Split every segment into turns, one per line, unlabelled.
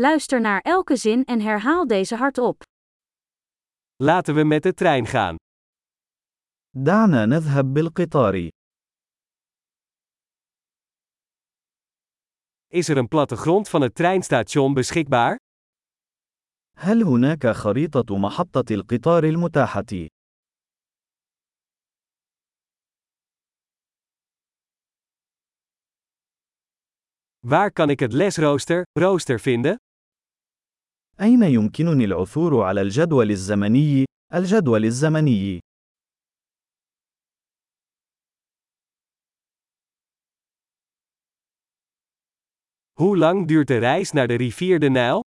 Luister naar elke zin en herhaal deze hardop.
Laten we met de trein gaan.
دعنا نذهب بالقطار.
Is er een plattegrond van het treinstation beschikbaar?
هل هناك خريطة محطة القطار المتاحة؟
Waar kan ik het lesrooster, rooster vinden?
أين يمكنني العثور على الجدول الزمني؟ الجدول الزمني.
Hoe lang duurt de reis naar de rivier de Nijl?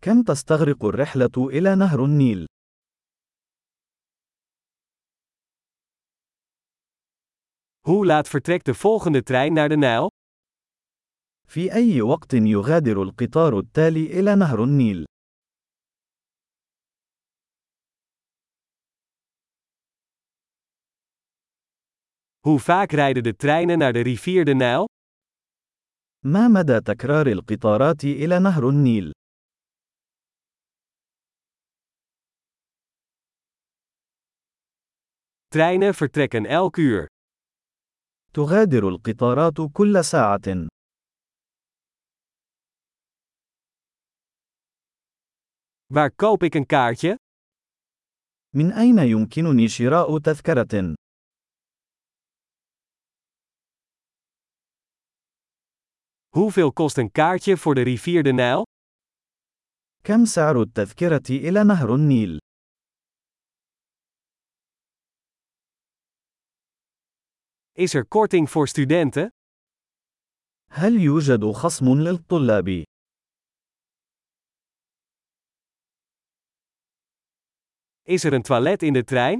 كم تستغرق الرحلة إلى نهر النيل؟
Hoe laat vertrekt de volgende trein naar de Nijl?
في أي وقت يغادر القطار التالي إلى نهر النيل؟
Hoe vaak rijden de treinen naar de rivier de Nijl?
ما مدى تكرار القطارات إلى نهر النيل؟
Treinen vertrekken elk uur.
تغادر القطارات كل ساعة.
Waar koop ik een kaartje?
من أين يمكنني شراء تذكرة؟
Hoeveel kost een kaartje voor de rivier de Nijl?
كم سعر التذكرة إلى نهر النيل؟
Is er korting voor studenten?
هل يوجد خصم للطلاب؟
Is er een toilet in de trein?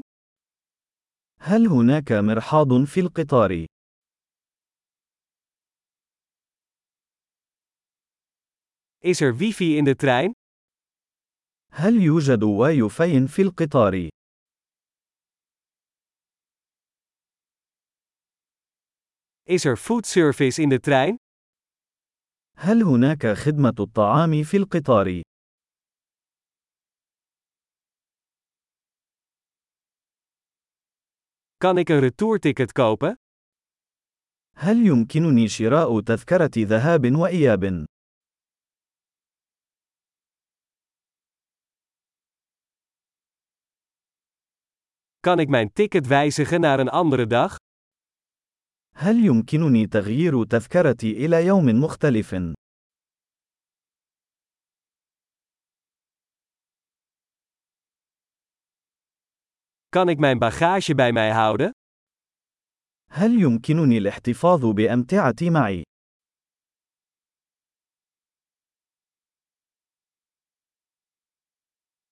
هل هناك مرحاض في القطار؟
Is er wifi in de trein?
هل يوجد واي فاي في القطار؟
Is er foodservice in de trein?
هل هناك خدمة الطعام في القطار؟
Kan ik een retourticket kopen?
هل يمكنني شراء تذكرة ذهاب وإياب؟
Kan ik mijn ticket wijzigen naar een andere dag?
هل يمكنني تغيير تذكرتي إلى يوم مختلف؟
Kan ik mijn bagage bij mij houden?
هل يمكنني الاحتفاظ بأمتعتي معي؟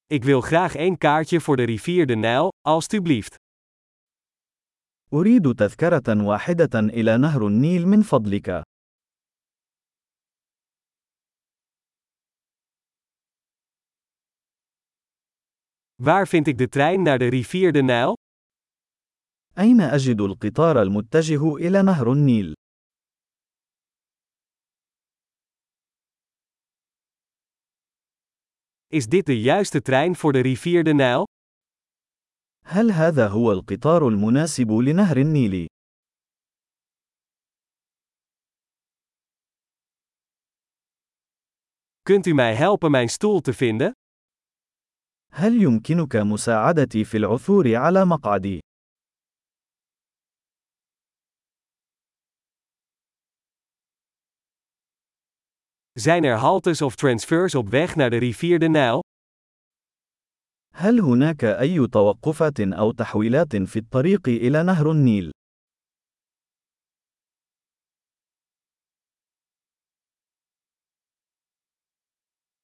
Ik wil graag één kaartje voor de rivier de Nijl, alstublieft.
أريد تذكرة واحدة إلى نهر النيل من فضلك.
Waar vind ik de trein naar de rivier de Nijl?
أين أجد القطار المتجه إلى نهر النيل؟
Is dit de juiste trein voor de rivier de Nijl?
هل هذا هو القطار المناسب لنهر النيل؟
Kunt u mij helpen mijn stoel te vinden?
هل يمكنك مساعدتي في العثور على مقعدي؟
Zijn er haltes of transfers op weg naar de rivier de Nijl?
هل هناك أي توقفات أو تحويلات في الطريق إلى نهر النيل؟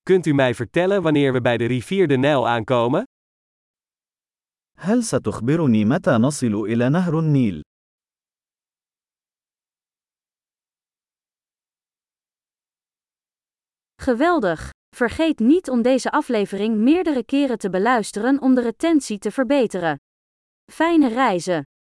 Kunt u mij vertellen wanneer we bij de rivier de Nijl aankomen?
هل ستخبرني متى نصل إلى نهر النيل؟
Geweldig! Vergeet niet om deze aflevering meerdere keren te beluisteren om de retentie te verbeteren. Fijne reizen!